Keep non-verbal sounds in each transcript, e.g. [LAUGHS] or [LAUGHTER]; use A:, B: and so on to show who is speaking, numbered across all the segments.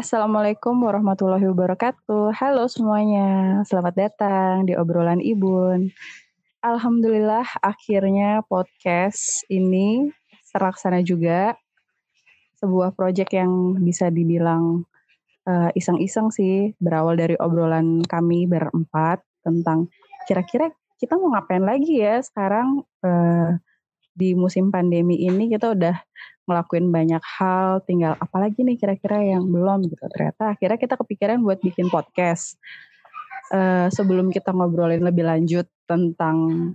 A: Assalamualaikum warahmatullahi wabarakatuh. Halo semuanya, selamat datang di obrolan Ibun. Alhamdulillah akhirnya podcast ini terlaksana juga. Sebuah proyek yang bisa dibilang uh, iseng-iseng sih, berawal dari obrolan kami berempat tentang kira-kira kita mau ngapain lagi ya sekarang uh, di musim pandemi ini kita udah ngelakuin banyak hal, tinggal apalagi nih kira-kira yang belum gitu. Ternyata akhirnya kita kepikiran buat bikin podcast. Uh, sebelum kita ngobrolin lebih lanjut tentang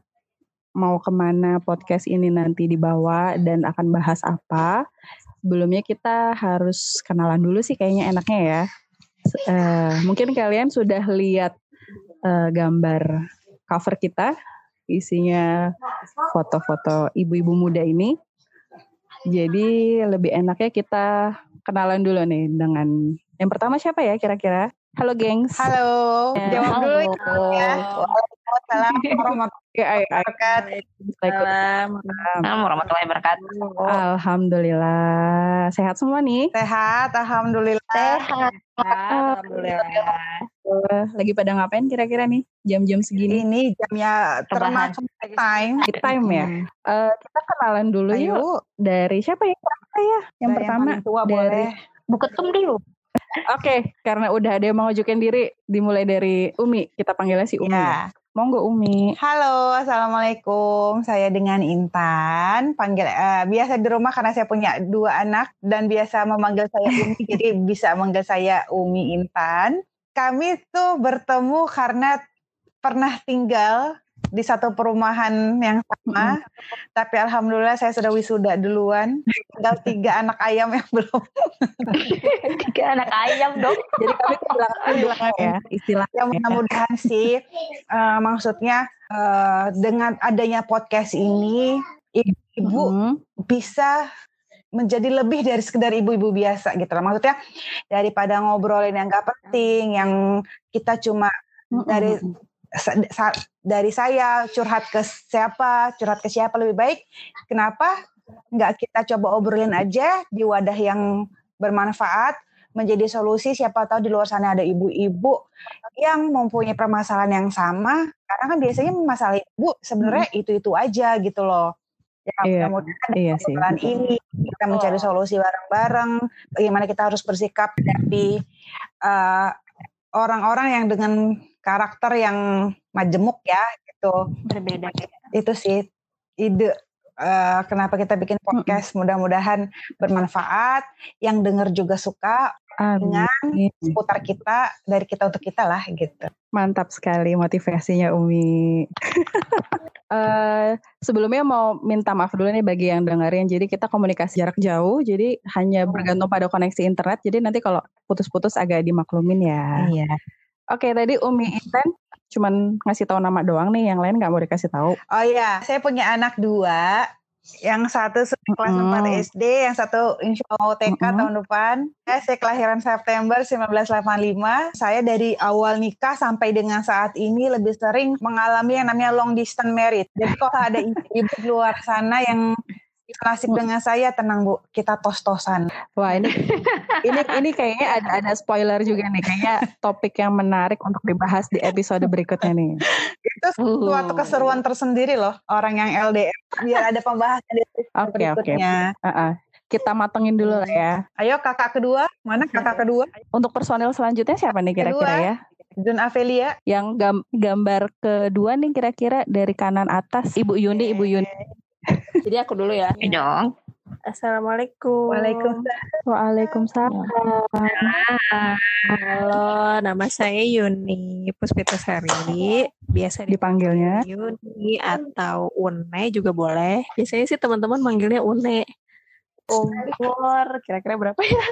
A: mau ke mana podcast ini nanti dibawa dan akan bahas apa, sebelumnya kita harus kenalan dulu sih kayaknya enaknya ya. Uh, mungkin kalian sudah lihat uh, gambar cover kita, isinya foto-foto ibu-ibu muda ini. Jadi lebih enaknya kita kenalan dulu nih dengan yang pertama siapa ya kira-kira? Halo gengs.
B: Halo. Ya, Jawab dulu ya. Waalaikumsalam [LAUGHS]
A: warahmatullahi wabarakatuh.
B: Waalaikumsalam warahmatullahi wabarakatuh.
A: Alhamdulillah. Sehat semua nih?
B: Sehat, alhamdulillah.
A: Sehat. Alhamdulillah. Lagi pada ngapain kira-kira nih jam-jam segini?
B: Ini jamnya termasuk time.
A: Time ya. Uh, kita kenalan dulu Ayo. yuk dari siapa ya? ya? Yang dari pertama yang tua dari boleh.
B: Buketum dulu.
A: Oke, okay, karena udah ada yang mau mengajukan diri, dimulai dari Umi. Kita panggilnya si Umi. Ya. Monggo Umi.
B: Halo, assalamualaikum. Saya dengan Intan. Panggil uh, biasa di rumah karena saya punya dua anak dan biasa memanggil saya Umi, [LAUGHS] jadi bisa manggil saya Umi Intan. Kami tuh bertemu karena pernah tinggal di satu perumahan yang sama, mm. tapi alhamdulillah saya sudah wisuda duluan. Tinggal tiga [LAUGHS] anak ayam yang belum.
A: tiga anak ayam dong. Jadi kami bilang [LAUGHS] ya istilahnya.
B: Yang mudah-mudahan sih, uh, maksudnya uh, dengan adanya podcast ini, ibu mm. bisa menjadi lebih dari sekedar ibu-ibu biasa gitu lah. Maksudnya daripada ngobrolin yang gak penting, yang kita cuma dari dari saya curhat ke siapa, curhat ke siapa lebih baik. Kenapa nggak kita coba obrolin aja di wadah yang bermanfaat menjadi solusi siapa tahu di luar sana ada ibu-ibu yang mempunyai permasalahan yang sama karena kan biasanya masalah ibu sebenarnya hmm. itu-itu aja gitu loh ya iya, mudah-mudahan iya sih. ini kita mencari solusi bareng-bareng bagaimana kita harus bersikap dari uh, orang-orang yang dengan karakter yang majemuk ya gitu.
A: Berbeda.
B: Itu sih ide uh, kenapa kita bikin podcast. Mudah-mudahan bermanfaat, yang dengar juga suka Amin. dengan seputar kita dari kita untuk kita lah gitu.
A: Mantap sekali motivasinya Umi. uh, [LAUGHS] sebelumnya mau minta maaf dulu nih bagi yang dengerin. Jadi kita komunikasi jarak jauh, jadi hanya bergantung pada koneksi internet. Jadi nanti kalau putus-putus agak dimaklumin ya.
B: Iya.
A: Oke, tadi Umi Intan cuman ngasih tahu nama doang nih, yang lain nggak mau dikasih tahu.
B: Oh iya, saya punya anak dua. Yang satu kelas mm. 4 SD, yang satu insya Allah TK mm. tahun depan. Ya, saya kelahiran September 1985. Saya dari awal nikah sampai dengan saat ini lebih sering mengalami yang namanya long distance marriage. Jadi kalau ada ibu di luar sana yang klasik dengan saya tenang bu. Kita tos-tosan.
A: Wah ini [LAUGHS] ini ini kayaknya ada ada spoiler juga nih. Kayaknya topik yang menarik untuk dibahas di episode berikutnya nih.
B: Itu suatu uh. keseruan tersendiri loh orang yang LDR biar ada pembahasan di episode [LAUGHS] okay, berikutnya. Okay. Uh -uh.
A: kita matengin dulu lah ya.
B: Ayo kakak kedua. Mana kakak kedua?
A: Untuk personil selanjutnya siapa nih kira-kira ya?
B: Jun Avelia.
A: Yang gambar kedua nih kira-kira dari kanan atas. Ibu Yuni, Ibu Yuni.
C: Jadi aku dulu ya.
B: Iya dong.
C: Assalamualaikum.
A: Waalaikumsalam. Waalaikumsalam.
C: Halo, nama saya Yuni Puspitasari. Biasa
A: dipanggilnya
C: Yuni atau Une juga boleh. Biasanya sih teman-teman manggilnya Une. Umur kira-kira berapa ya?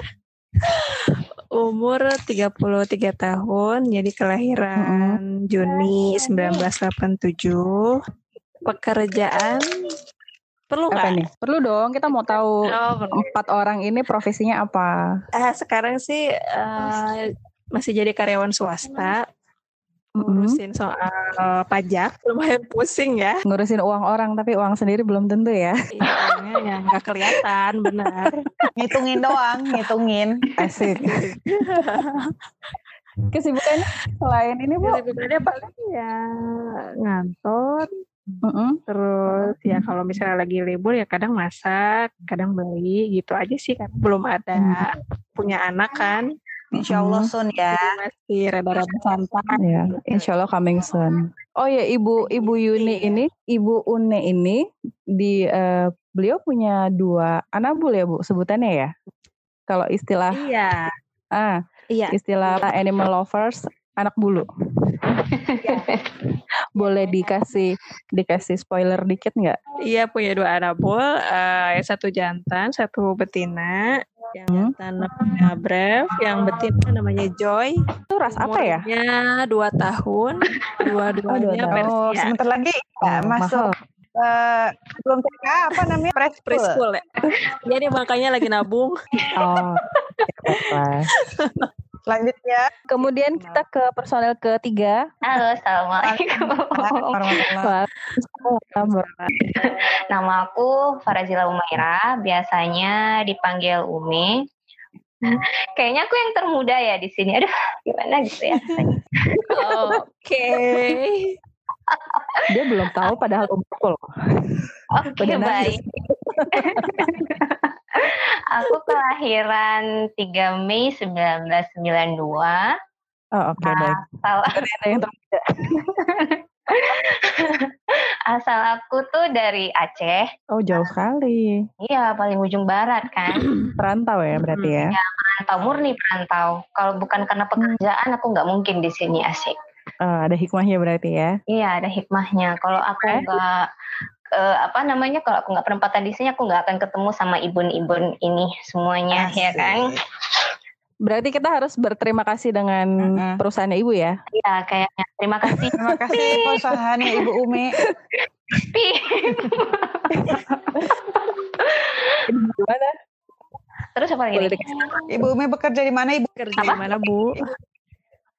C: [LAUGHS] Umur 33 tahun, jadi kelahiran -hmm. Juni 1987. Pekerjaan
A: Perlu nggak? nih? Perlu dong. Kita mau tahu oh, empat orang ini profesinya apa?
C: Uh, sekarang sih uh, masih jadi karyawan swasta. ngurusin soal pajak. [LAUGHS] Lumayan pusing ya.
A: Ngurusin uang orang tapi uang sendiri belum tentu ya.
C: Iya uangnya yang nggak kelihatan benar.
B: Ngitungin doang ngitungin.
A: Asik. [LAUGHS] Kesibukannya selain ini bu?
C: Kesibukannya paling ya ngantor
A: Mm-mm.
C: terus ya kalau misalnya lagi libur ya kadang masak kadang beli gitu aja sih kan belum ada punya anak kan.
B: Insya Allah Sun ya.
C: Jadi masih rada-rada santai.
A: ya. Insya Allah coming soon. Oh ya ibu ibu Yuni ini ibu Une ini di eh, beliau punya dua anak bul ya bu sebutannya ya? Kalau istilah
C: iya.
A: Ah
C: iya.
A: istilah animal lovers anak bulu boleh dikasih dikasih spoiler dikit nggak
C: Iya punya dua anak bull, eh, satu jantan, satu betina. Yang
A: Hmm.
C: jantan namanya Brev, yang betina namanya Joy.
A: itu ras apa ya
C: Umurnya dua tahun, dua-duanya
A: tahun.
B: oh
C: Persia.
B: sebentar lagi ya,
A: Oh,
B: masuk eh, belum TK apa namanya preschool
C: Preschool ya. Jadi makanya lagi nabung.
A: oh apa. [LAUGHS]
B: selanjutnya
A: kemudian kita ke personel ketiga
D: Halo, Assalamualaikum. Nama aku Farazila Umaira, biasanya dipanggil Umi. Kayaknya aku yang termuda ya di sini. Aduh, gimana gitu ya.
C: Oke.
A: dia belum tahu padahal umur loh
D: Oke, baik. Aku kelahiran 3 Mei 1992.
A: oh oke baik
D: Asal,
A: ada yang [LAUGHS]
D: asal aku tuh dari Aceh.
A: oh jauh sekali
D: Iya, paling ujung barat kan. [CLEARS THROAT]
A: perantau ya berarti ya
D: Perantau murni perantau. Kalau bukan karena pekerjaan, aku nggak mungkin di sini asik.
A: Oh, ada hikmahnya berarti ya
D: Iya ada hikmahnya. Kalau aku nggak eh, apa namanya kalau aku nggak penempatan di sini aku nggak akan ketemu sama ibun-ibun ini semuanya ya
B: Asik.
D: kan.
A: berarti kita harus berterima kasih dengan
B: Mm-mm.
A: perusahaannya ibu ya
D: Iya kayaknya. Terima kasih.
B: terima kasih perusahaannya Ibu Umi
A: gimana
D: Terus apa lagi?
B: Ibu Umi bekerja di mana Ibu
C: Kerja di mana Bu?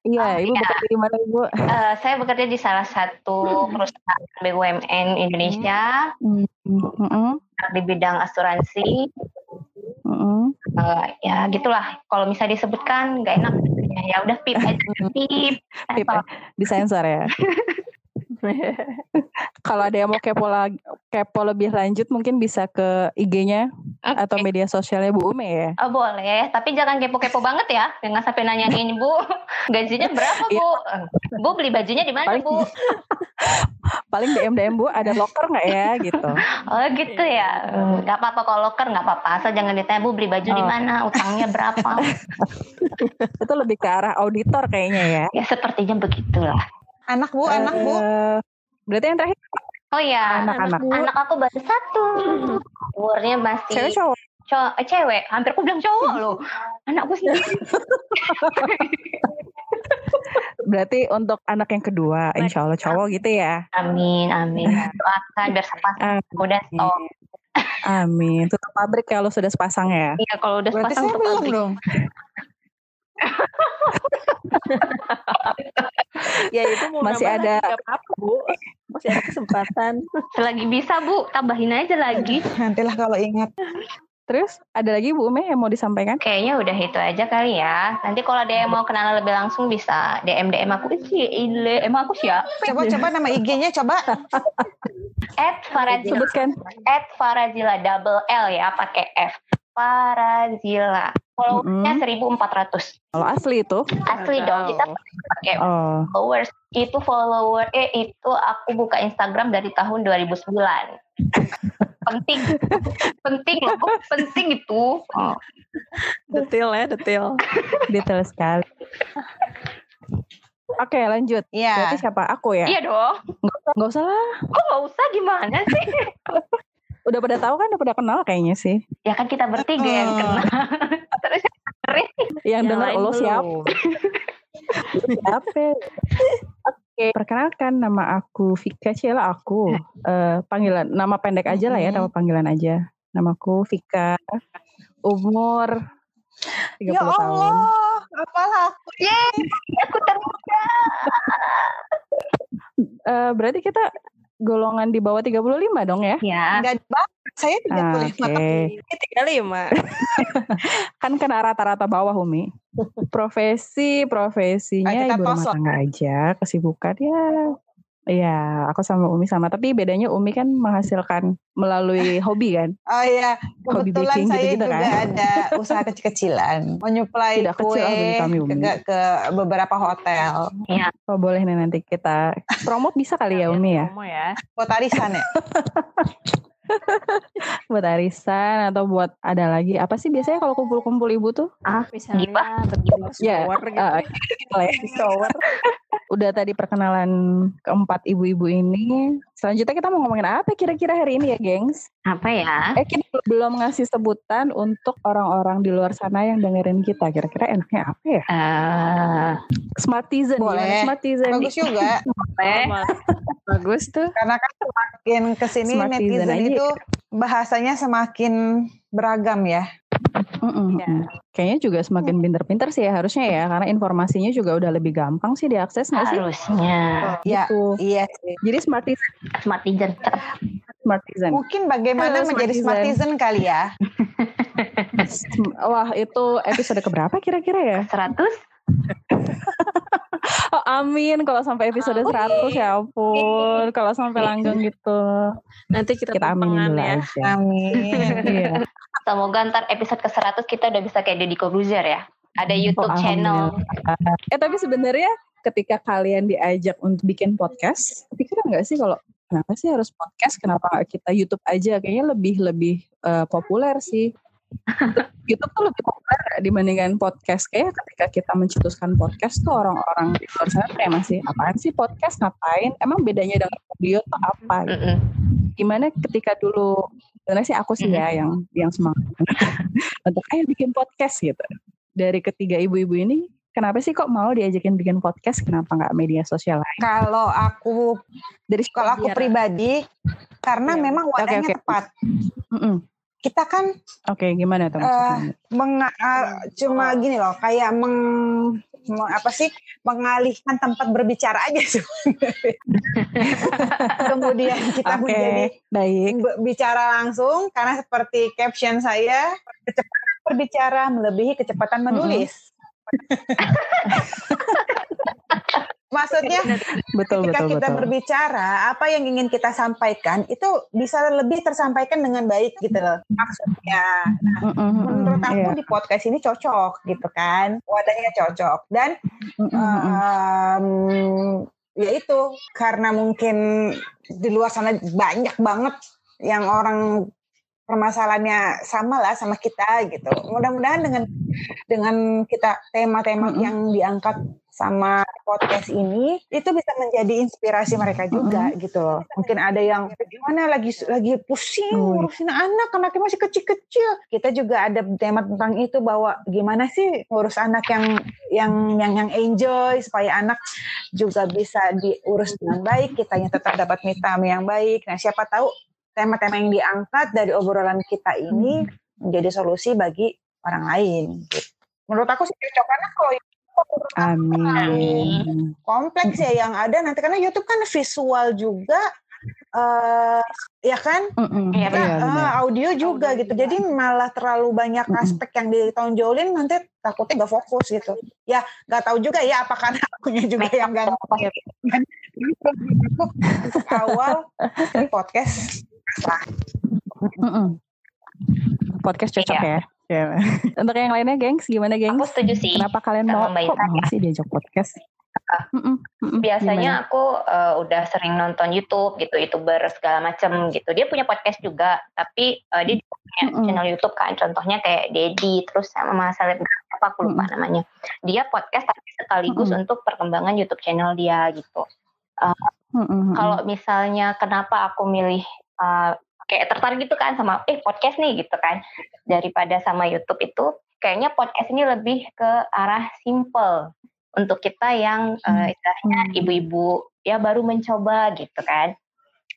A: Iya
D: Oh,
A: ibu
D: iya.
A: bekerja di mana ibu
D: Eh, saya bekerja di salah satu perusahaan BUMN Indonesia
A: Mm-mm.
D: di bidang asuransi.
A: Mm-mm.
D: Eh, ya gitulah. Kalau misalnya disebutkan nggak enak. Ya, ya udah pip aja. [LAUGHS] Pip.
A: Pip ya? disensor ya [LAUGHS] [LAUGHS] kalau ada yang mau kepo lagi kepo lebih lanjut mungkin bisa ke IG-nya atau
D: Oke.
A: media sosialnya Bu Ume ya
D: Oh, boleh, tapi jangan kepo-kepo banget ya. Jangan sampai nanyain Bu, [LAUGHS] gajinya berapa Bu? Bu beli bajunya di mana Bu? [LAUGHS]
A: paling DM DM Bu ada locker nggak ya gitu
D: Oh gitu ya. Gak apa-apa kalau loker nggak apa-apa. Asal jangan ditanya Bu beli baju di
A: Oh.
D: mana, utangnya berapa.
A: itu lebih ke arah auditor kayaknya ya
D: ya sepertinya begitulah.
B: Anak Bu anak Bu
A: Eh, berarti yang terakhir
D: Oh ya,
A: Anak-anak.
D: anak aku baru satu. Umurnya masih
A: cewek cowok
D: cowok, eh, cewek. Hampir aku bilang cowok loh. Anakku sendiri.
A: berarti untuk anak yang kedua insya Allah cowok gitu ya
D: Amin, amin. [LAUGHS] Doakan biar sepasang udah stop.
A: Amin tutup pabrik kalau sudah sepasang ya
D: Iya, kalau udah
B: berarti
D: sepasang tutup
B: belum
D: pabrik.
B: dong
C: ya itu mau
A: Masih ada-
C: apa-apa Bu. Masih ada kesempatan.
D: Selagi bisa Bu, tambahin aja lagi.
B: nantilah kalau ingat
A: terus ada lagi Bu Ume yang mau disampaikan
D: Kayaknya udah itu aja kali ya. Nanti kalau ada yang mau kenalan lebih langsung bisa DM DM aku. Ih, ile, emang aku siapa?
B: coba coba nama IG-nya coba
D: At Farazila.
A: sebutkan
D: At Farazila double L ya, pakai F. Farazila. Followersnya 1400.
A: kalau asli itu
D: Asli dong, kita pakai
A: oh
D: followers. Itu follower, eh itu aku buka Instagram dari tahun 2009. [LAUGHS] penting, penting loh, penting itu. Oh.
C: Detail ya, detail. [LAUGHS]
A: detail sekali Oke lanjut
B: Iya
A: Berarti siapa? Aku ya?
D: Iya dong.
A: Usah, nggak usah lah
D: Kok nggak usah gimana sih? [LAUGHS]
A: Udah pada tahu kan? Udah pada kenal kayaknya sih
D: Ya kan kita bertiga yang kenal. Terus yang
A: dengar lo
C: belum.
A: siapa? Oke, perkenalkan nama aku Vika Ciela aku. Eh, panggilan nama pendek aja lah ya, nama panggilan aja. Namaku Vika. Umur 30
B: ya
A: tahun.
B: Allah apalah aku.
D: Yeay, aku termuda.
A: uh, berarti kita golongan di bawah 35 dong ya?
D: Ya.
B: Enggak banget. Saya 35
A: Ah,
B: okay.
C: 35. [LAUGHS]
A: Kan kena rata-rata bawah Umi. Profesi, profesinya ibu rumah tangga aja, kesibukan ya. Iya, aku sama Umi sama. Tapi bedanya Umi kan menghasilkan melalui hobi kan.
B: Oh iya,
A: Hobi
B: kebetulan
A: baking
B: saya
A: gitu-gitu
B: juga
A: kan?
B: ada usaha kecil-kecilan, [LAUGHS] menyuplai
A: Tidak kecil
B: kue
A: bagi kami, Umi.
B: ke, ke beberapa hotel.
A: Oh boleh nih nanti kita promote bisa kali ya Umi ya.
C: Promo ya.
B: Buat arisan ya. [LAUGHS]
A: Buat arisan atau buat ada lagi. Apa sih biasanya kalau kumpul-kumpul ibu tuh?
C: Misalnya berdua
A: Ya,
C: shower gitu.
A: eh, [LAUGHS] gitu ya.
C: shower. [LAUGHS]
A: Udah tadi perkenalan keempat ibu-ibu ini. Selanjutnya kita mau ngomongin apa kira-kira hari ini ya, gengs?
D: Apa ya?
A: Eh, kita belum ngasih sebutan untuk orang-orang di luar sana yang dengerin kita. Kira-kira enaknya apa ya?
D: Eh,
A: Smartizen.
B: Boleh.
A: Smartizen?
B: Bagus juga, [LAUGHS]
D: boleh.
C: Bagus tuh.
B: karena kan semakin ke sini
A: Smartizen
B: netizen
A: aja.
B: itu bahasanya semakin beragam ya.
C: Ya.
A: Kayaknya juga semakin pinter-pinter sih ya harusnya ya. Karena informasinya juga udah lebih gampang sih diakses nggak sih?
D: Harusnya.
B: Ya,
A: Gitu.
B: iya sih.
A: Jadi Smartizen.
D: Smartizen.
A: Smartizen.
B: Mungkin bagaimana
A: Halo,
B: menjadi
A: Smartizen.
B: smartizen kali ya? [LAUGHS]
A: Wah itu episode keberapa kira-kira ya?
D: 100?
A: Oh amin kalau sampai episode 100 ya ampun. Kalau sampai langgeng gitu.
C: Nanti kita,
A: Kita dulu
C: ya.
A: aja.
B: Amin. [LAUGHS]
A: Iya.
D: Semoga ntar episode ke 100 kita udah bisa kayak Deddy Corbuzier ya. Ada YouTube
A: Oh,
D: channel.
A: Eh tapi sebenarnya ketika kalian diajak untuk bikin podcast, kepikiran nggak sih kalau kenapa sih harus podcast? Kenapa kita YouTube aja? Kayaknya lebih lebih eh, populer sih. [LAUGHS] YouTube tuh lebih populer dibandingkan podcast. Kayak ketika kita mencetuskan podcast tuh orang-orang di luar sana kayak masih apaan sih podcast ngapain? Emang bedanya dengan video tuh apa? gitu? Gimana ketika dulu sebenarnya sih aku sih ya yang yang semangat [LAUGHS] untuk ayo bikin podcast gitu. Dari ketiga ibu-ibu ini kenapa sih kok mau diajakin bikin podcast? Kenapa nggak media sosial lain?
B: Kalau aku
A: Dari
B: kalau aku pribadi karena
A: Iya.
B: memang wadahnya
A: Oke, oke.
B: tepat.
A: Mm-mm.
B: Kita kan
A: Oke, gimana tuh
B: Eh,
A: maksudnya?
B: menga- uh, cuma gini loh, kayak meng, meng- apa sih mengalihkan tempat berbicara aja sebenarnya. [LAUGHS] Kemudian kita
A: Oke,
B: menjadi
A: baik.
B: bicara langsung karena seperti caption saya, kecepatan berbicara melebihi kecepatan menulis. [LAUGHS] Maksudnya
A: Betul,
B: ketika
A: betul,
B: kita
A: betul.
B: berbicara, apa yang ingin kita sampaikan itu bisa lebih tersampaikan dengan baik gitu loh. Maksudnya,
A: Mm-mm, mm-mm,
B: menurut aku
A: iya.
B: di podcast ini cocok gitu kan, wadahnya cocok dan
A: mm-mm.
B: em, ya itu karena mungkin di luar sana banyak banget yang orang permasalahannya sama lah sama kita gitu. Mudah-mudahan dengan dengan kita tema-tema
A: Mm-mm.
B: yang diangkat sama podcast ini itu bisa menjadi inspirasi mereka juga gitu loh. Mungkin ada yang gimana lagi lagi pusing ngurusin anak, anaknya masih kecil-kecil. Kita juga ada tema tentang itu bahwa gimana sih ngurus anak yang yang yang yang enjoy supaya anak juga bisa diurus dengan baik, kitanya tetap dapat me time yang baik. Nah, siapa tahu tema-tema yang diangkat dari obrolan kita ini menjadi solusi bagi orang lain. Gitu. Menurut aku sih cocok karena kalau
A: Amin.
B: kompleks ya yang ada nanti karena YouTube kan visual juga eh ya kan
A: Mm-mm,
D: Iya,
A: Iya,
B: Ah,
A: benar.
B: audio juga gitu jadi malah terlalu banyak
A: Mm-mm.
B: aspek yang ditonjolin nanti takutnya gak fokus gitu ya gak tahu juga ya apa karena akunya juga yang gak awal [LAUGHS] podcast
A: Mm-mm. Podcast cocok ya. Ya. [LAUGHS] Untuk yang lainnya, gengs, gimana, gengs?
D: Aku setuju sih.
A: Kenapa kalian mau
D: Mbak
A: kok mau sih diajak podcast? Mm-mm,
D: Biasanya
A: gimana?
D: aku eh, udah sering nonton YouTube gitu, youtuber segala macem gitu. Dia punya podcast juga, tapi eh, dia juga punya
A: Mm-mm.
D: channel YouTube kan. Contohnya kayak Dedi, terus sama selebgram apa aku lupa namanya. Dia podcast tapi sekaligus
A: Mm-mm.
D: untuk perkembangan YouTube channel dia gitu.
A: Mm-mm, mm-mm.
D: Kalau misalnya kenapa aku milih eh, kayak tertarik gitu kan sama eh podcast nih gitu kan daripada sama YouTube itu kayaknya podcast ini lebih ke arah simple untuk kita yang eh, istilahnya
A: Hmm.
D: ibu-ibu ya baru mencoba gitu kan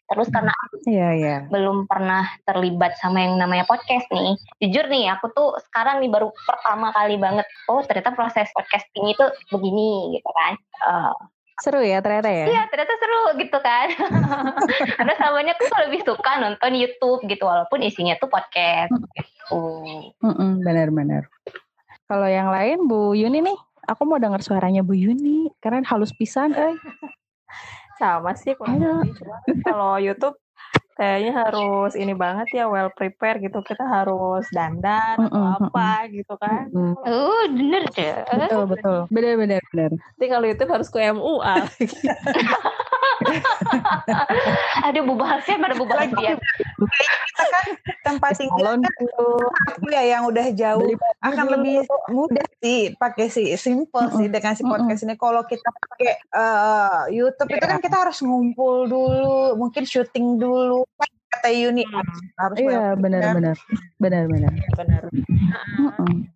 D: Terus karena
A: yeah, yeah.
D: belum pernah terlibat sama yang namanya podcast nih. Jujur nih, aku tuh sekarang nih baru pertama kali banget. Oh ternyata proses podcasting itu begini gitu kan. Uh,
A: seru ya ternyata ya?
D: Iya ternyata seru gitu kan. [LAUGHS] Karena samanya aku lebih suka nonton YouTube gitu walaupun isinya tuh podcast gitu.
A: Benar-benar kalau yang lain Bu Yuni nih aku mau dengar suaranya Bu Yuni karena halus pisan eh. [LAUGHS]
C: Sama sih kalau YouTube kayaknya harus ini banget ya well prepare gitu. Kita harus dandan mm -mm, atau apa mm gitu kan.
D: Mm oh bener deh
A: betul betul. Bener bener bener.
C: Tapi kalau YouTube harus ke MUA [LAUGHS] [LAUGHS]
D: ada bu bahasnya pada bu bahas ya
B: kita kan tempat tinggal kan aku ya yang udah jauh. Akan lebih mudah sih pakai si simple sih dengan si podcast ini. Kalau kita pakai uh, YouTube itu kan kita harus ngumpul dulu mungkin syuting dulu. Kata Yuni hmm.
A: harus iya benar-benar benar-benar benar.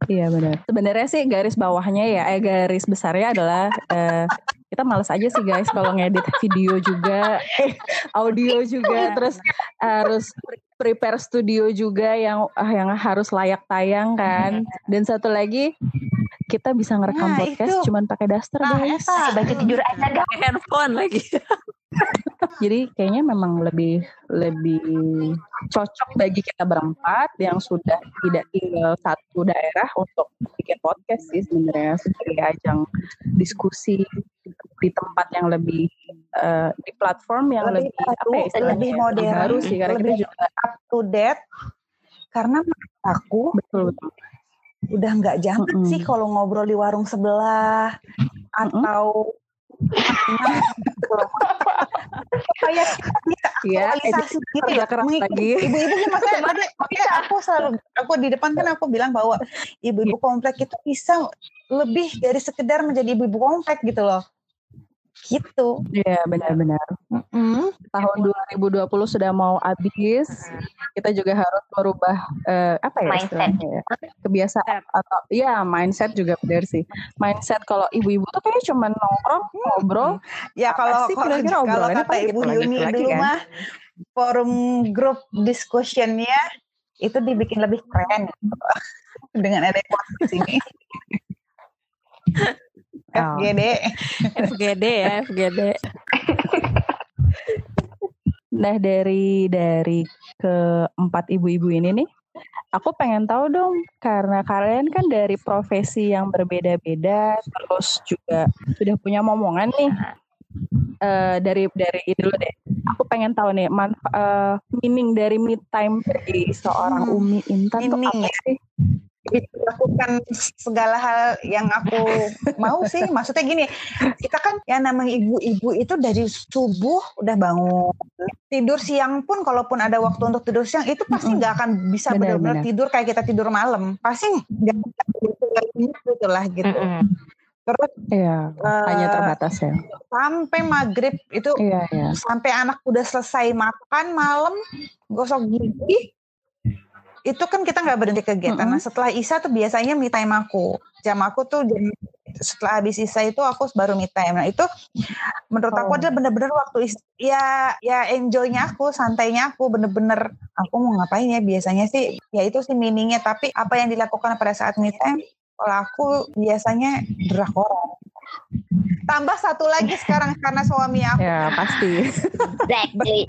A: Iya benar. Sebenarnya sih garis bawahnya ya eh garis besarnya adalah eh, kita males aja sih guys kalau ngedit video juga. Eh, audio juga. Terus harus prepare studio juga yang ah, yang harus layak tayang kan. Dan satu lagi kita bisa ngerekam nah, podcast itu. cuman pakai daster nah, guys.
D: Baju tidur aja gak
C: handphone lagi.
A: Jadi kayaknya memang lebih lebih cocok bagi kita berempat yang sudah tidak tinggal satu daerah untuk bikin podcast sih sebenarnya. Sebagai ajang diskusi di tempat yang lebih uh, di platform yang lebih, lebih apa ya
B: lebih modern baru sih karena kita juga up to date. Karena aku betul. betul udah nggak zaman mm -hmm. sih kalau ngobrol di warung sebelah atau kayak
A: ya, aktualisasi gitu ya. lagi.
B: ibu-ibu [LAUGHS] maksudnya, maksudnya aku selalu aku di depan kan aku bilang bahwa ibu-ibu komplek itu bisa lebih dari sekedar menjadi ibu-ibu komplek gitu loh gitu.
A: Iya benar-benar. Mm-hmm. Tahun 2020 sudah mau habis, kita juga harus merubah uh, apa ya mindset ya? kebiasaan atau ya mindset juga benar sih. Mindset kalau ibu-ibu tuh kayak cuma nongkrong ngobrol.
B: Ya kalau kalau, kalau kata ibu gitu, Yuni dulu kan? mah forum grup discussionnya itu dibikin lebih keren [LAUGHS] dengan ada podcast [LAUGHS] ini. FGD.
C: FGD ya, FGD.
A: nah dari dari keempat ibu-ibu ini nih, aku pengen tahu dong karena kalian kan dari profesi yang berbeda-beda, terus juga sudah punya momongan nih. Uh, dari dari dulu deh. Aku pengen tahu nih man, uh, meaning dari me time bagi seorang hmm, Umi Intan tuh apa ya? sih?
B: Lakukan segala hal yang aku mau sih maksudnya gini kita kan yang namanya ibu-ibu itu dari subuh udah bangun tidur siang pun kalaupun ada waktu untuk tidur siang itu pasti nggak akan bisa benar-benar tidur kayak kita tidur malam pasti nggak bisa gitu lah gitu mm -hmm.
A: Terus ya, uh, hanya terbatas ya.
B: Sampai maghrib itu iya, iya. sampai anak udah selesai makan malam gosok gigi itu kan kita nggak berhenti kegiatan. Mm -hmm. Nah setelah Isa tuh biasanya me time aku. Jam aku tuh jam, setelah habis Isa itu aku baru me time. Nah itu menurut oh. aku adalah bener-bener waktu ya ya enjoynya aku, santainya aku bener-bener aku mau ngapain ya biasanya sih ya itu sih meaningnya. Tapi apa yang dilakukan pada saat me time kalau aku biasanya drakor tambah satu lagi sekarang karena suami aku
A: ya pasti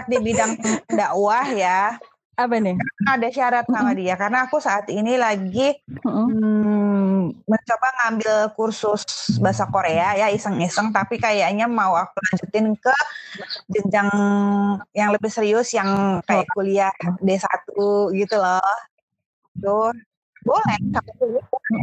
B: di bidang dakwah ya
A: apa nih?
B: Ada syarat sama dia. Karena aku saat ini lagi hmm, mencoba ngambil kursus bahasa Korea ya iseng-iseng. Tapi kayaknya mau aku lanjutin ke jenjang yang lebih serius yang kayak kuliah D1 gitu loh. Tuh boleh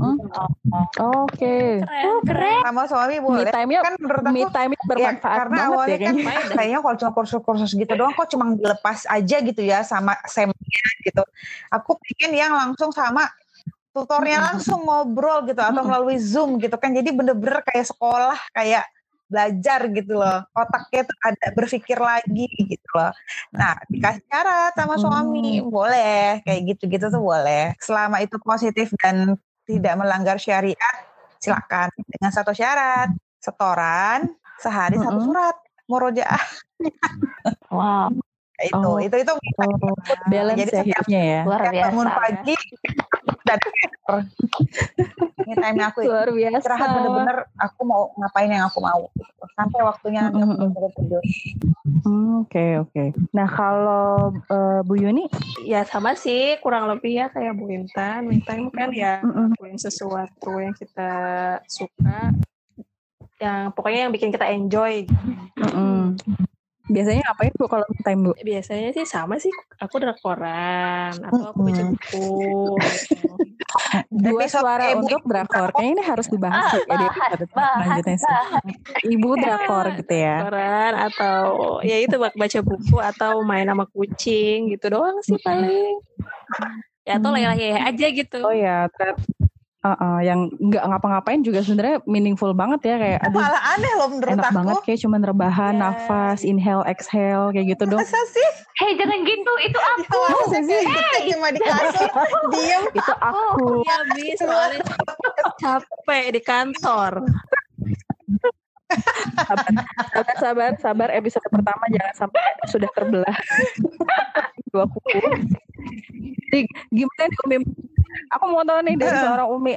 A: Oh, Oke. Okay.
B: Oh, keren. Sama suami boleh.
A: Me time kan menurut aku me time bermanfaat ya,
B: karena banget awalnya ya, kan kayaknya kalau cuma kursus-kursus gitu doang kok cuma dilepas aja gitu ya sama semnya gitu. Aku pikir yang langsung sama tutornya langsung ngobrol gitu atau melalui Zoom gitu kan. Jadi bener-bener kayak sekolah kayak belajar gitu loh. Otaknya tuh ada berpikir lagi gitu loh. Nah dikasih syarat sama suami. Hmm. boleh kayak gitu-gitu tuh boleh. Selama itu positif dan tidak melanggar syariat silakan. Dengan satu syarat setoran sehari -hmm. satu surat murojaah.
D: Wow
B: itu oh. itu itu
A: oh, balance jadi ya hidupnya ya
B: luar biasa bangun pagi [LAUGHS] dan ini time aku [LAUGHS]
A: luar biasa
B: istirahat bener-bener aku mau ngapain yang aku mau sampai waktunya mm -hmm. aku tidur
A: oke oke nah kalau uh, Bu Yuni
C: ya sama sih kurang lebih ya kayak Bu Intan Intan kan ya mm -hmm. sesuatu yang kita suka yang pokoknya yang bikin kita enjoy. Mm
A: -hmm. Biasanya ngapain bu kalau time bu?
C: Biasanya sih sama sih. Aku drakor,an atau aku baca buku.
A: Dua suara ibu, untuk drakor. Kayaknya ini harus dibahas ah, ya di episode selanjutnya sih. Ibu drakor gitu ya.
C: Drakoran atau ya itu baca buku atau main sama kucing gitu doang sih paling. Ya atau hmm. leleh aja gitu.
A: Oh ya, Uh, uh, yang nggak ngapa-ngapain juga sebenarnya meaningful banget ya kayak
B: aduh malah aneh loh menurut
A: enak
B: aku.
A: banget kayak cuman rebahan yeah. nafas inhale exhale kayak gitu dong
B: masa sih
D: hei jangan gitu itu aku
B: masa sih hey. cuma di kasur diem [LAUGHS]
A: itu aku [LAUGHS]
C: ya habis soalnya capek di kantor
A: sabar, sabar, sabar, sabar. Episode pertama jangan sampai sudah terbelah [LAUGHS] dua kuku. Jadi gimana nih Umi? Aku mau tahu nih dari seorang Umi.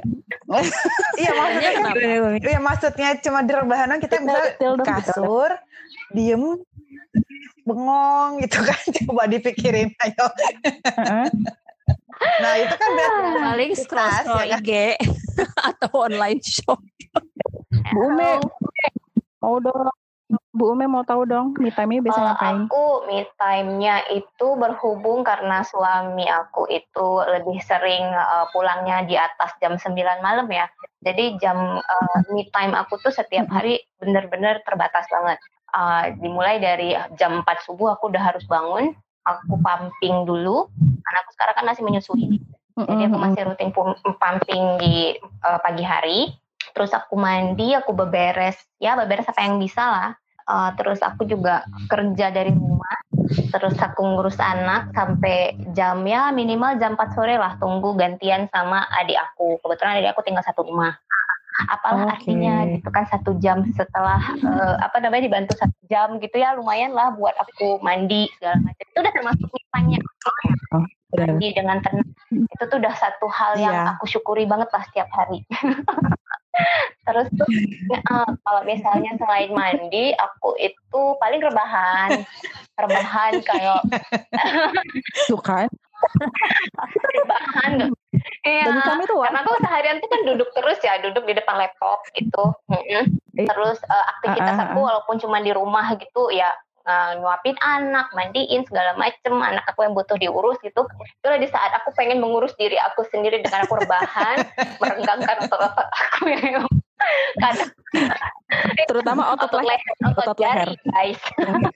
B: iya maksudnya kenapa? Iya maksudnya cuma di rebahan kita bisa kasur, diem, bengong gitu kan. [LAUGHS] Coba dipikirin ayo. nah itu kan berarti
C: paling scroll scroll IG atau online shop.
A: Bu Umi, mau dong Bu Ume mau tahu dong, me time-nya biasa
D: Kalau
A: ngapain?
D: Aku me time-nya itu berhubung karena suami aku itu lebih sering uh, pulangnya di atas jam 9 malam ya. Jadi jam uh, me time aku tuh setiap hari bener-bener terbatas banget. Uh, dimulai dari jam 4 subuh aku udah harus bangun, aku pumping dulu, karena aku sekarang kan masih menyusui. Jadi aku masih rutin pumping di uh, pagi hari terus aku mandi aku beberes ya beberes apa yang bisa lah uh, terus aku juga kerja dari rumah. Terus aku ngurus anak sampai jam ya minimal jam 4 sore lah tunggu gantian sama adik aku. Kebetulan adik aku tinggal satu rumah. Apalah okay. artinya gitu kan satu jam setelah uh, apa namanya dibantu satu jam gitu ya lumayan lah buat aku mandi segala macam. Itu udah termasuk misalnya. Oh, mandi dengan tenang itu tuh udah satu hal yang yeah. aku syukuri banget lah setiap hari [LAUGHS] Terus tuh uh, kalau misalnya selain mandi, aku itu paling rebahan, rebahan kayak [LAUGHS]
A: suka [LAUGHS]
D: rebahan. Iya, karena aku seharian tuh kan duduk terus ya, duduk di depan laptop gitu. Eh, terus uh, aktivitas uh, uh, uh. aku walaupun cuma di rumah gitu ya uh, nyuapin anak, mandiin segala macem, anak aku yang butuh diurus gitu. Itulah di saat aku pengen mengurus diri aku sendiri dengan aku rebahan, [LAUGHS] merenggangkan otot-otot aku yang kadang
A: terutama otot, otot leher,
D: otot, otot leher. guys.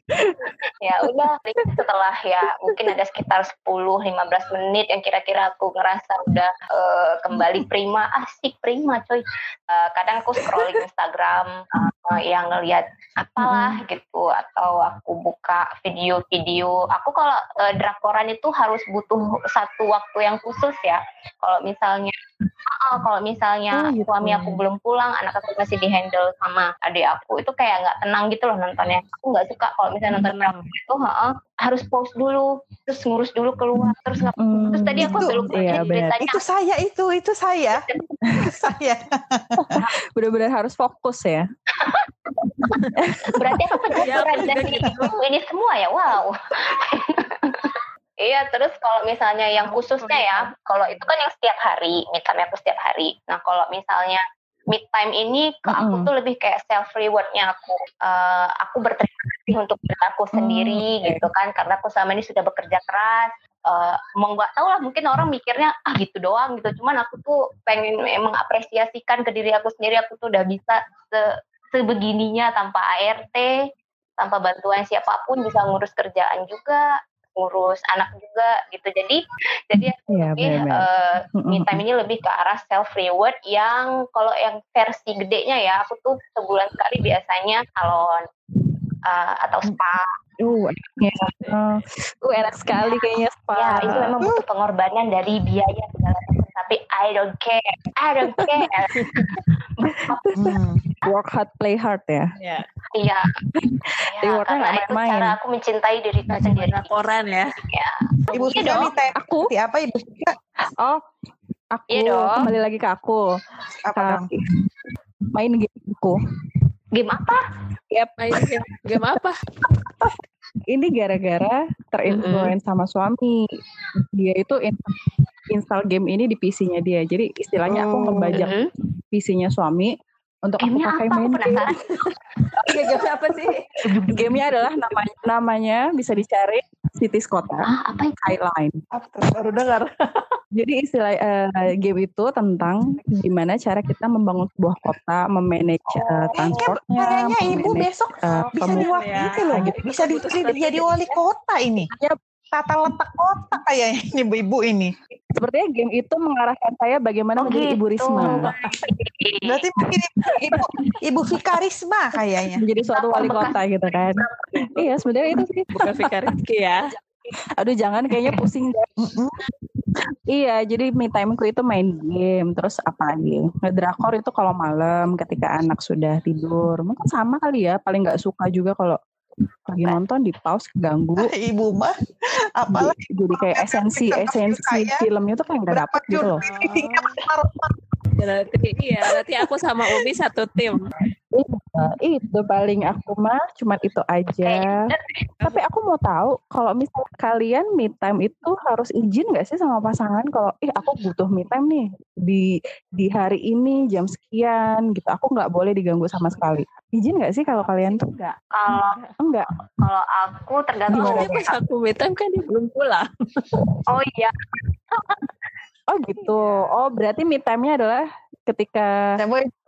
D: [LAUGHS] ya udah setelah ya mungkin ada sekitar 10-15 menit yang kira-kira aku ngerasa udah uh, kembali prima, asik prima coy. Uh, kadang aku scrolling Instagram uh, yang ngeliat apalah hmm. gitu atau aku buka video-video. Aku kalau uh, drakoran itu harus butuh satu waktu yang khusus ya. Kalau misalnya uh, kalau misalnya oh, gitu. suami aku belum pulang, anak aku masih dihandle sama adik aku, itu kayak nggak tenang gitu loh nontonnya. Aku nggak suka kalau misalnya nonton drakor itu uh, harus pause dulu, terus ngurus dulu keluar, terus nggak. Hmm, terus tadi aku
B: belum iya, Itu saya itu, itu saya, [LAUGHS] saya. [LAUGHS]
A: Benar-benar harus fokus ya.
D: Berarti aku penasaran [LAUGHS] ya, dari ini semua ya, wow. Iya, terus kalau misalnya yang khususnya ya, kalau itu kan yang setiap hari, time aku setiap hari. Nah, kalau misalnya mid time ini ke aku tuh lebih kayak self rewardnya aku. Uh, aku berterima kasih untuk aku sendiri mm. gitu kan, karena aku selama ini sudah bekerja keras. Uh, mau nggak tahu lah, mungkin orang mikirnya ah gitu doang gitu. Cuman aku tuh pengen memang apresiasikan ke diri aku sendiri. Aku tuh udah bisa se sebegininya tanpa ART, tanpa bantuan siapa pun bisa ngurus kerjaan juga ngurus anak juga gitu. Jadi jadi ya, lebih uh, me time ini lebih ke arah self reward yang kalau yang versi gedenya ya aku tuh sebulan sekali biasanya salon uh, atau spa.
A: Uh, uh, uh, enak sekali kayaknya spa.
D: Ya, itu memang butuh pengorbanan dari biaya segala macam tapi I don't care. I don't care.
A: Hmm. work hard play hard ya.
C: Iya.
D: Iya. Ya, karena itu main. cara aku mencintai diri sendiri.
C: laporan ya.
B: Ya ibu iya dong. aku? Apa ibu suka
A: oh aku iya dong. kembali lagi ke aku. Apa uh, main game aku.
D: Game apa?
C: Yep main game game apa?
A: Ini gara-gara terinfluence sama suami. Dia itu install game ini di PC-nya dia. Jadi istilahnya aku ngebajak PC-nya suami untuk aku pakai main game. [LAUGHS] game apa sih? Gamenya adalah namanya namanya bisa dicari Cities Kota.
D: Ah, apa itu?
A: Highline.
C: Baru dengar. [LAUGHS]
A: Jadi istilah uh, game itu tentang gimana cara kita membangun sebuah kota, memanage uh, transportnya.
B: Kayaknya ibu besok uh, bisa diwakili loh, gitu. bisa jadi wali kota ini. Ya, tata letak kota kayaknya ibu-ibu ini.
A: Sepertinya game itu mengarahkan saya bagaimana oh, menjadi gitu. ibu Risma.
B: Berarti mungkin ibu ibu Vika Risma kayaknya.
A: Menjadi suatu wali kota gitu kan. iya sebenarnya itu sih.
C: Bukan Vika Rizky ya.
A: Aduh jangan kayaknya pusing deh. Iya, jadi me timeku itu main game, terus apa lagi? Ngedrakor itu kalau malam ketika anak sudah tidur. Mungkin sama kali ya, paling nggak suka juga kalau lagi nonton di pause keganggu.
B: Ibu mah. Apalagi
A: jadi kayak esensi esensi filmnya tuh kayak nggak dapet gitu loh.
C: berarti iya berarti aku sama Umi satu tim
A: Iya, itu paling aku mah cuma itu aja. Tapi aku mau tahu kalau misal kalian me time itu harus izin nggak sih sama pasangan kalau ih aku butuh me time nih di di hari ini jam sekian gitu. Aku nggak boleh diganggu sama sekali. Izin nggak sih kalau kalian tuh?
D: Enggak. Kalau
A: enggak.
D: Kalau aku tergantung
C: Gimana pas aku me time kan dia belum pulang.
D: oh iya.
A: oh gitu. Oh berarti me time-nya adalah ketika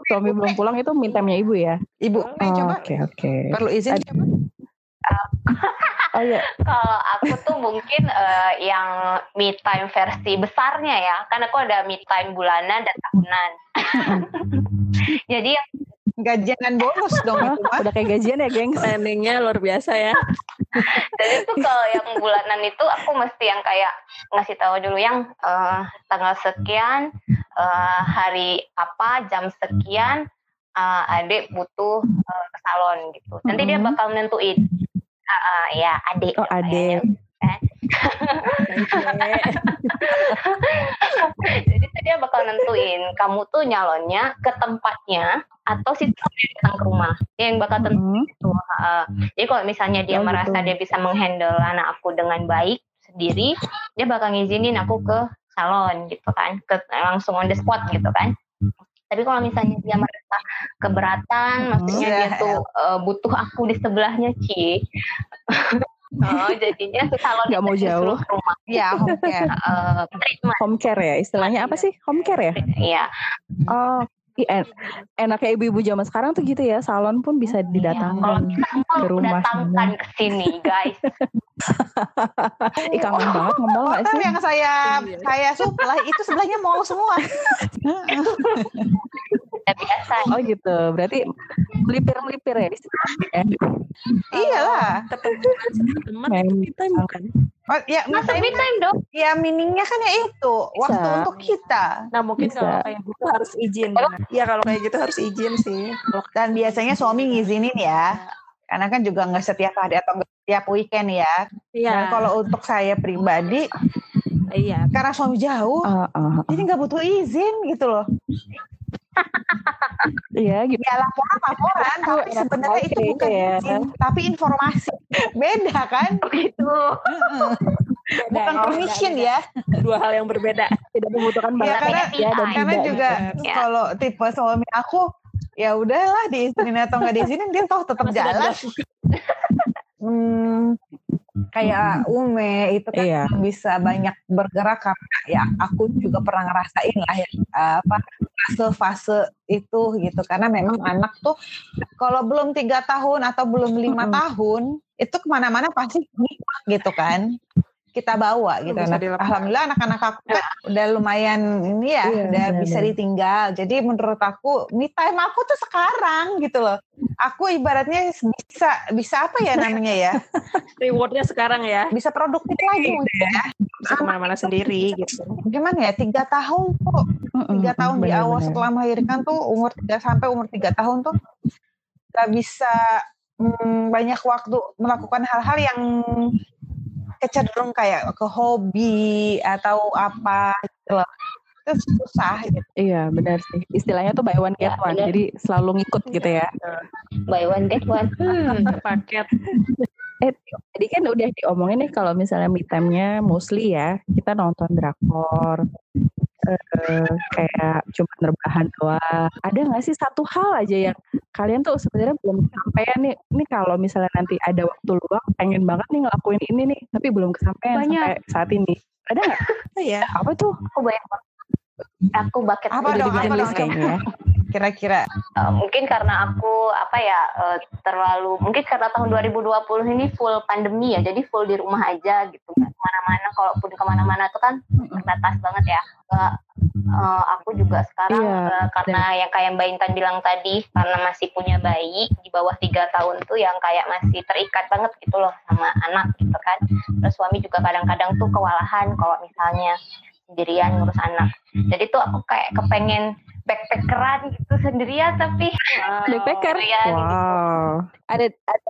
A: suami belum pulang itu minta-nya ibu ya?
B: Ibu, oh, coba.
A: Oke, okay, oke. Okay.
B: Perlu izin Ad coba. [LAUGHS]
D: oh iya. Kalau aku tuh mungkin uh, yang me time versi besarnya ya, karena aku ada me time bulanan dan tahunan. [LAUGHS] Jadi yang
B: gajian bonus dong itu
A: mah. Udah kayak gajian ya, geng.
C: Planningnya luar biasa ya. [LAUGHS]
D: Jadi itu kalau yang bulanan itu aku mesti yang kayak ngasih tahu dulu yang uh, tanggal sekian, uh, hari apa, jam sekian, uh, adik butuh uh, ke salon gitu. Nanti mm -hmm. dia bakal nentuin. Uh, uh, ya adik.
A: Oh adik.
D: Kan? [LAUGHS] Jadi dia bakal nentuin kamu tuh nyalonnya ke tempatnya atau si datang ke rumah dia yang bakal tentu mm -hmm. uh, jadi kalau misalnya dia oh, merasa gitu. dia bisa menghandle anak aku dengan baik sendiri dia bakal ngizinin aku ke salon gitu kan ke langsung on the spot gitu kan tapi kalau misalnya dia merasa keberatan maksudnya dia tuh uh, butuh aku di sebelahnya Ci [LAUGHS] Oh, jadinya ke salon
A: nggak mau jauh.
D: Rumah.
B: Ya, home care.
D: Uh,
A: home care ya, istilahnya apa sih? Home care ya?
D: Iya.
A: Oh, en enaknya ibu-ibu zaman sekarang tuh gitu ya salon pun bisa iya, didatangkan
D: iya, ke rumah datangkan ke sini guys. [LAUGHS]
A: Ih kangen oh, banget ngomong gak sih?
B: Yang saya iya. saya supply itu sebelahnya mall semua [LAUGHS] [LAUGHS]
D: biasa
A: oh gitu berarti melipir melipir ya
B: iyalah
C: teman kita bukan
B: Oh, ya,
D: masa me time dong?
B: Ya miningnya kan ya itu Bisa. waktu untuk kita.
C: Nah mungkin Bisa. kalau kayak gitu harus izin. Iya kalau kayak gitu harus izin sih.
B: Dan biasanya suami ngizinin ya. Karena kan juga nggak setiap hari atau nggak setiap weekend ya. Iya. Dan kalau untuk saya pribadi, iya. Karena suami jauh, uh, uh, uh. jadi nggak butuh izin gitu loh.
A: Iya gitu.
B: Ya laporan laporan, tapi sebenarnya itu bukan ya. izin, tapi informasi. Beda kan?
D: Gitu.
B: bukan permission ya.
C: Dua hal yang berbeda.
A: Tidak membutuhkan banyak
B: ya, karena, ya, dan karena tidak, juga ya. kalau tipe suami aku ya udahlah diizinin atau nggak diizinin dia toh tetap jalan. hmm, kayak Ume itu kan iya. bisa banyak bergerak karena ya aku juga pernah ngerasain lah ya apa fase-fase itu gitu karena memang anak tuh kalau belum tiga tahun atau belum lima mm -hmm. tahun itu ke mana-mana pasti gitu kan kita bawa gitu. Nah, alhamdulillah anak-anak aku kan udah lumayan ini ya, iya, udah bener. bisa ditinggal. Jadi menurut aku me time aku tuh sekarang gitu loh. Aku ibaratnya bisa bisa apa ya namanya ya? [LAUGHS]
C: Rewardnya sekarang ya.
B: Bisa produktif lagi mungkin ya.
C: Bisa ke mana-mana sendiri gitu.
B: Gimana ya? Tiga tahun tuh, tiga tahun bener, di awal bener. setelah melahirkan tuh umur tiga sampai umur tiga tahun tuh gak bisa hmm, banyak waktu melakukan hal-hal yang kecenderung kayak ke hobi atau apa gitu loh itu susah gitu.
A: Iya benar sih. Istilahnya tuh buy one get ya, one. Bener. Jadi selalu ngikut gitu ya.
D: Buy one get one.
C: Hmm, [LAUGHS] paket.
A: Eh, tadi kan udah diomongin nih kalau misalnya me time-nya mostly ya kita nonton drakor, uh, kayak cuma rebahan doang. Ada nggak sih satu hal aja yang kalian tuh sebenarnya belum kesampaian nih? Ini kalau misalnya nanti ada waktu luang, pengen banget nih ngelakuin ini nih, tapi belum kesampaian Banyak. sampai saat ini. Ada nggak? [LAUGHS]
C: Iya.
A: Apa tuh?
D: Aku banyak banget. Aku bucket
B: apa dong, apa dong, kayaknya ya. Kira-kira
D: uh, mungkin karena aku apa ya uh, terlalu mungkin karena tahun 2020 ini full pandemi ya, jadi full di rumah aja gitu. Ke mana-mana, kalaupun ke mana-mana tuh kan terbatas banget ya. Uh, uh, aku juga sekarang iya, uh, karena yang kayak Mbak Intan bilang tadi karena masih punya bayi di bawah tiga tahun tuh yang kayak masih terikat banget gitu loh sama anak gitu kan. Terus suami juga kadang-kadang tuh kewalahan kalau misalnya sendirian ngurus anak. Jadi tuh aku kayak kepengen backpackeran gitu sendirian tapi
A: wow. backpacker? ya, wow gitu. ada, ada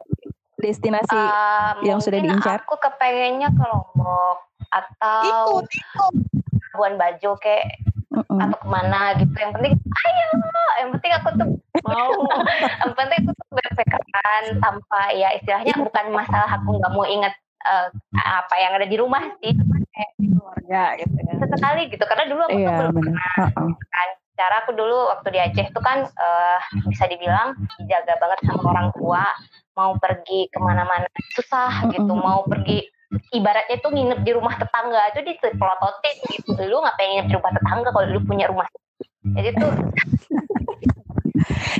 A: destinasi uh, yang sudah diincar?
D: aku kepengennya ke Lombok atau ikut, ikut. Labuan Bajo kayak -uh. atau ke mana gitu. Yang penting ayo! Yang penting aku tuh mau. [LAUGHS] Yang penting aku tuh berpikiran tanpa ya istilahnya bukan masalah aku nggak mau ingat uh, apa yang ada di rumah sih. Kayak keluarga gitu ya sesekali gitu. Karena dulu aku yeah, tuh belum pernah uh -uh. kan. Cara aku dulu waktu di Aceh tuh kan uh, bisa dibilang dijaga banget sama orang tua mau pergi ke mana-mana susah gitu. Mau pergi ibaratnya tuh nginep di rumah tetangga itu dipelototin gitu. Lu ngapain nginep di rumah tetangga kalau lu punya rumah? Jadi tuh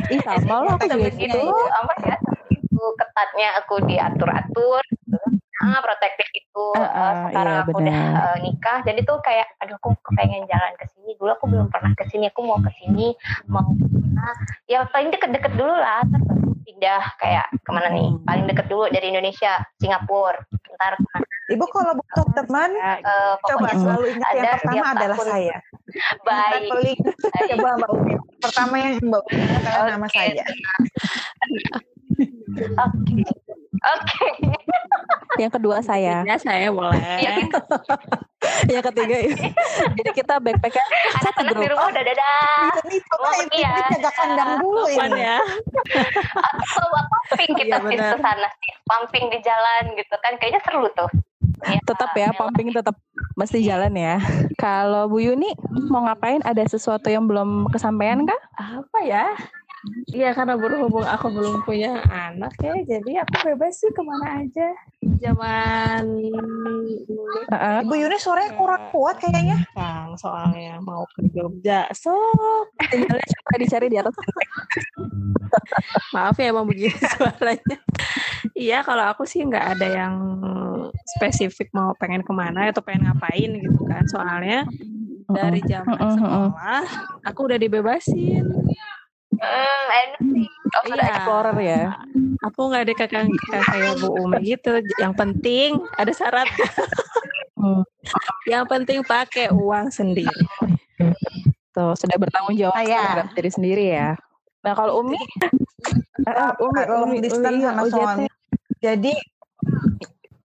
A: Ih sama lo aku juga gitu.
D: Amat ya. Itu ketatnya aku diatur-atur gitu. Ah, protektif itu uh, uh, sekarang iya, aku bener. udah uh, nikah. Jadi tuh kayak aduh aku kepengen jalan ke sini. Dulu aku belum pernah ke sini aku mau ke sini mau ke mana ya paling deket-deket dulu lah terus pindah kayak ke mana nih paling deket dulu dari Indonesia Singapura ntar ke mana
B: Ibu kalau butuh teman, uh, coba selalu ingat ada yang pertama adalah tahun. saya. [LAUGHS]
D: Baik.
B: Coba Mbak Umi. Pertama yang Mbak Umi adalah okay. nama saya. [LAUGHS]
D: Oke. Oke.
A: Yang kedua saya.
C: Ya saya boleh.
A: yang ketiga ya. Jadi kita backpacker
D: anak-anak di rumah udah dadah.
B: Ini coba ini ya. jaga kandang dulu ini.
C: ya.
D: Atau pumping kita ya, ke sana sih. Pumping di jalan gitu kan kayaknya seru tuh.
A: Ya, tetap ya, pumping tetap mesti jalan ya. Kalau Bu Yuni mau ngapain? Ada sesuatu yang belum kesampaian kah?
C: Apa ya? Iya karena berhubung aku belum punya anak ya, jadi aku bebas sih ke mana aja. Zaman
B: uh, Ibu Yuni sore kurang kuat kayaknya.
C: Kang soalnya mau ke Jogja, so
A: tinggalnya coba dicari di atas.
C: Maaf ya emang begini suaranya. Iya kalau aku sih nggak ada yang spesifik mau pengen ke mana atau pengen ngapain gitu kan. Soalnya dari zaman sekolah aku udah dibebasin
D: Hmm. Oh,
A: iya. explorer ya.
C: Aku nggak ada kakak kayak Bu Umi gitu. Yang penting ada syarat. hmm. Yang penting pakai uang sendiri.
A: Tuh, sudah bertanggung jawab ah, ya. terhadap diri sendiri ya. Nah, kalau Umi
B: uh, Umi, Umi distance sama suami. Jadi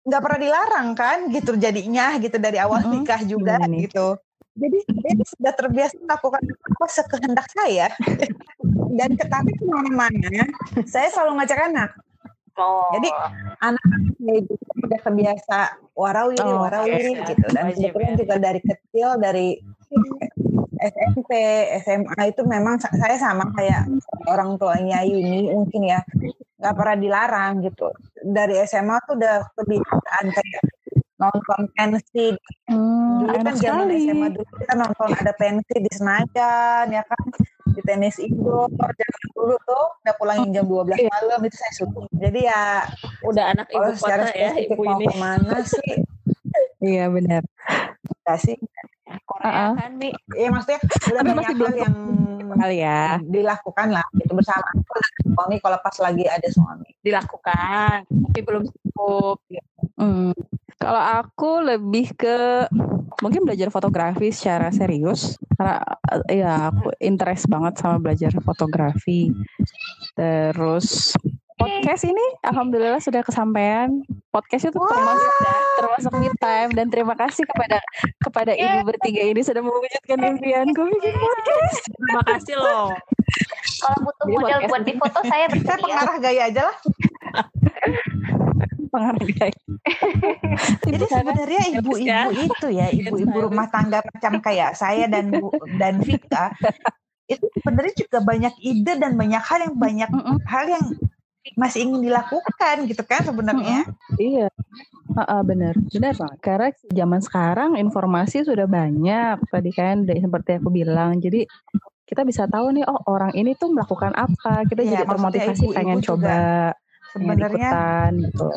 B: nggak pernah dilarang kan gitu jadinya gitu dari awal nikah juga gitu jadi saya sudah terbiasa melakukan apa sekehendak saya. Dan ketahui ke mana-mana saya selalu ngajak anak. Oh. jadi anak saya juga sudah terbiasa warawiri oh, warawiri okay. gitu. Dan kebetulan juga dari kecil dari SMP SMA itu memang saya sama kayak orang tuanya Yuni mungkin ya nggak pernah dilarang gitu. Dari SMA tuh udah kebiasaan kayak nonton pensi hmm, dulu kan zaman SMA dulu kita nonton ada pensi di Senayan ya kan di tenis indoor zaman dulu tuh udah pulang jam 12 iya. malam itu saya suka jadi ya
C: udah anak ibu kota ya ibu
B: mau ini ke mana sih
A: Iya benar.
B: Gak sih?
C: Korea uh -uh. kan, Mi?
B: Iya maksudnya udah banyak
A: masih
B: hal yang
A: kali ya.
B: dilakukan lah gitu bersama suami kalau pas lagi ada suami.
C: Dilakukan, tapi belum cukup.
A: Hmm. Kalau aku lebih ke mungkin belajar fotografi secara serius karena ya aku interest banget sama belajar fotografi. Terus podcast ini alhamdulillah sudah kesampaian. Podcast itu termasuk termasuk me time dan terima kasih kepada kepada ibu bertiga ini sudah mewujudkan impianku bikin podcast.
C: Terima kasih loh.
D: Kalau butuh
A: Jadi
D: model
A: podcast.
D: buat di foto saya
B: Saya
D: bersedia.
B: pengarah gaya aja lah.
A: Penghargaan. [LAUGHS]
B: Jadi sebenarnya ibu-ibu itu ya, ibu-ibu rumah tangga macam kayak saya dan Bu, [LAUGHS] dan Vika itu sebenarnya juga banyak ide dan banyak hal yang banyak
A: Mm-mm.
B: hal yang masih ingin dilakukan gitu kan sebenarnya.
A: Iya, Heeh, benar, benar banget. Karena zaman sekarang informasi sudah banyak tadi kan, dari- seperti aku bilang. Jadi kita bisa tahu nih, oh orang ini tuh melakukan apa. Kita
B: Iya,
A: jadi termotivasi
B: ibu-ibu
A: pengen
B: juga
A: coba,
B: Sebenarnya
A: ikutan gitu.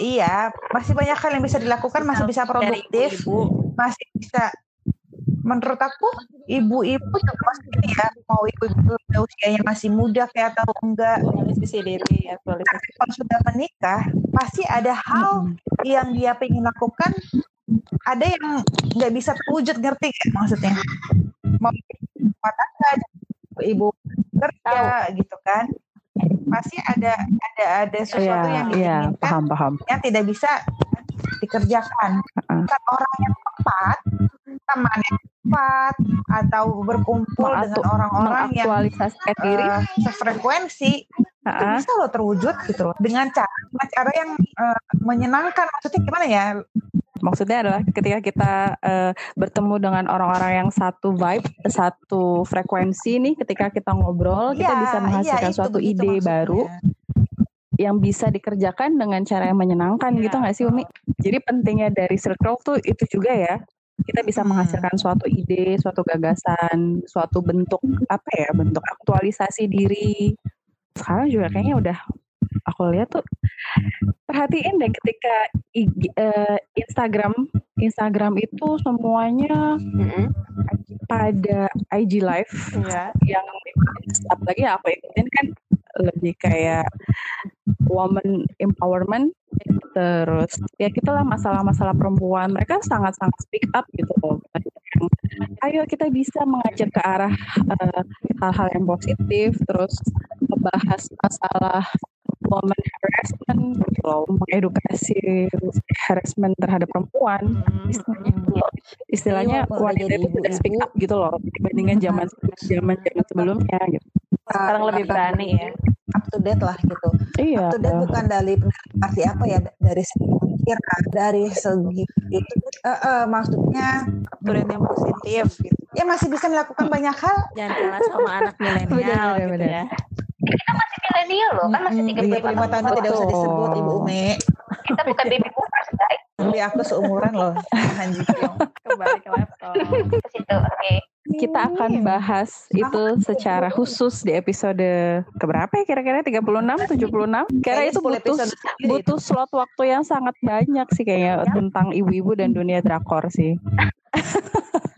B: iya, masih banyak hal yang bisa dilakukan, masih bisa produktif,
C: ibu-ibu.
B: masih bisa. Menurut aku ibu-ibu juga pasti ya mau ibu-ibu usianya masih muda kayak atau enggak.
C: Aktualisasi diri, aktualisasi.
B: kalau sudah menikah pasti ada hal yang dia pengen lakukan. Ada yang nggak bisa terwujud ngerti nggak maksudnya? Mau tangga ibu kerja gitu. kan pasti ada ada ada sesuatu
A: Iya,
B: yang
A: iya,
B: diinginkan
A: paham, paham.
B: yang tidak bisa dikerjakan bukan orang yang tepat teman yang tepat atau berkumpul
A: Mengaktu-
B: dengan orang-orang yang
A: diri.
B: eh, sefrekuensi itu
A: Heeh.
B: bisa loh terwujud gitu loh dengan cara dengan cara yang eh, menyenangkan maksudnya gimana ya
A: Maksudnya adalah ketika kita eh, bertemu dengan orang-orang yang satu vibe, satu frekuensi nih, ketika kita ngobrol, kita
B: Iya,
A: bisa
B: iya,
A: menghasilkan
B: itu
A: suatu
B: begitu
A: ide
B: maksudnya.
A: baru yang bisa dikerjakan dengan cara yang menyenangkan
C: Iya,
A: gitu nggak sih Umi? Jadi pentingnya dari circle tuh itu juga ya. Kita bisa
B: Hmm.
A: menghasilkan suatu ide, suatu gagasan, suatu bentuk apa ya, bentuk aktualisasi diri. Sekarang juga kayaknya udah aku lihat tuh perhatiin deh ketika IG, eh, Instagram Instagram itu semuanya
C: Mm-mm.
A: pada IG live
C: Iya.
A: yang apalagi yang aku ikutin kan lebih kayak woman empowerment terus ya gitulah masalah-masalah perempuan mereka sangat-sangat speak up gitu loh ayo kita bisa mengajak ke arah eh, hal-hal yang positif terus membahas masalah woman harassment gitu loh mengedukasi harassment terhadap perempuan
C: Mm-mm.
A: istilahnya istilahnya
E: Iya,
A: wanita itu sudah speak up gitu loh dibandingkan zaman zaman zaman sebelumnya gitu.
C: Sekarang lebih berani ya.
B: up to date lah gitu.
A: Iya
B: up to date bukan dari arti apa ya dari segi dari segi itu eh, eh, maksudnya
C: Turin yang positif gitu.
B: ya masih bisa melakukan banyak hal.
C: Jangan kalah sama anak milenial gitu ya.
D: Kita masih milenial loh, kan masih
B: Mm,
D: 35
B: 35 tahun itu tidak usah disebut ibu Umi
D: Kita bukan baby boomers, guys.
B: tapi aku seumuran loh Hanji
C: Kembali ke laptop. [LAUGHS]
D: Ke situ, oke.
A: kita akan bahas itu secara khusus di episode keberapa ya kira-kira? 36 76 karena
B: Kayaknya
A: itu
B: 10
A: butuh butuh slot waktu yang sangat banyak sih kayaknya tentang ibu-ibu dan dunia drakor sih. [LAUGHS]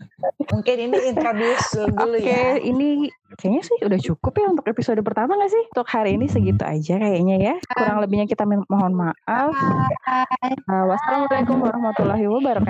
B: mungkin ini introduce dulu
A: Oke,
B: ya
A: ini kayaknya sih udah cukup ya untuk episode pertama gak sih? Untuk hari ini segitu aja kayaknya ya. Kurang lebihnya kita mohon maaf. Uh, wassalamualaikum warahmatullahi wabarakatuh.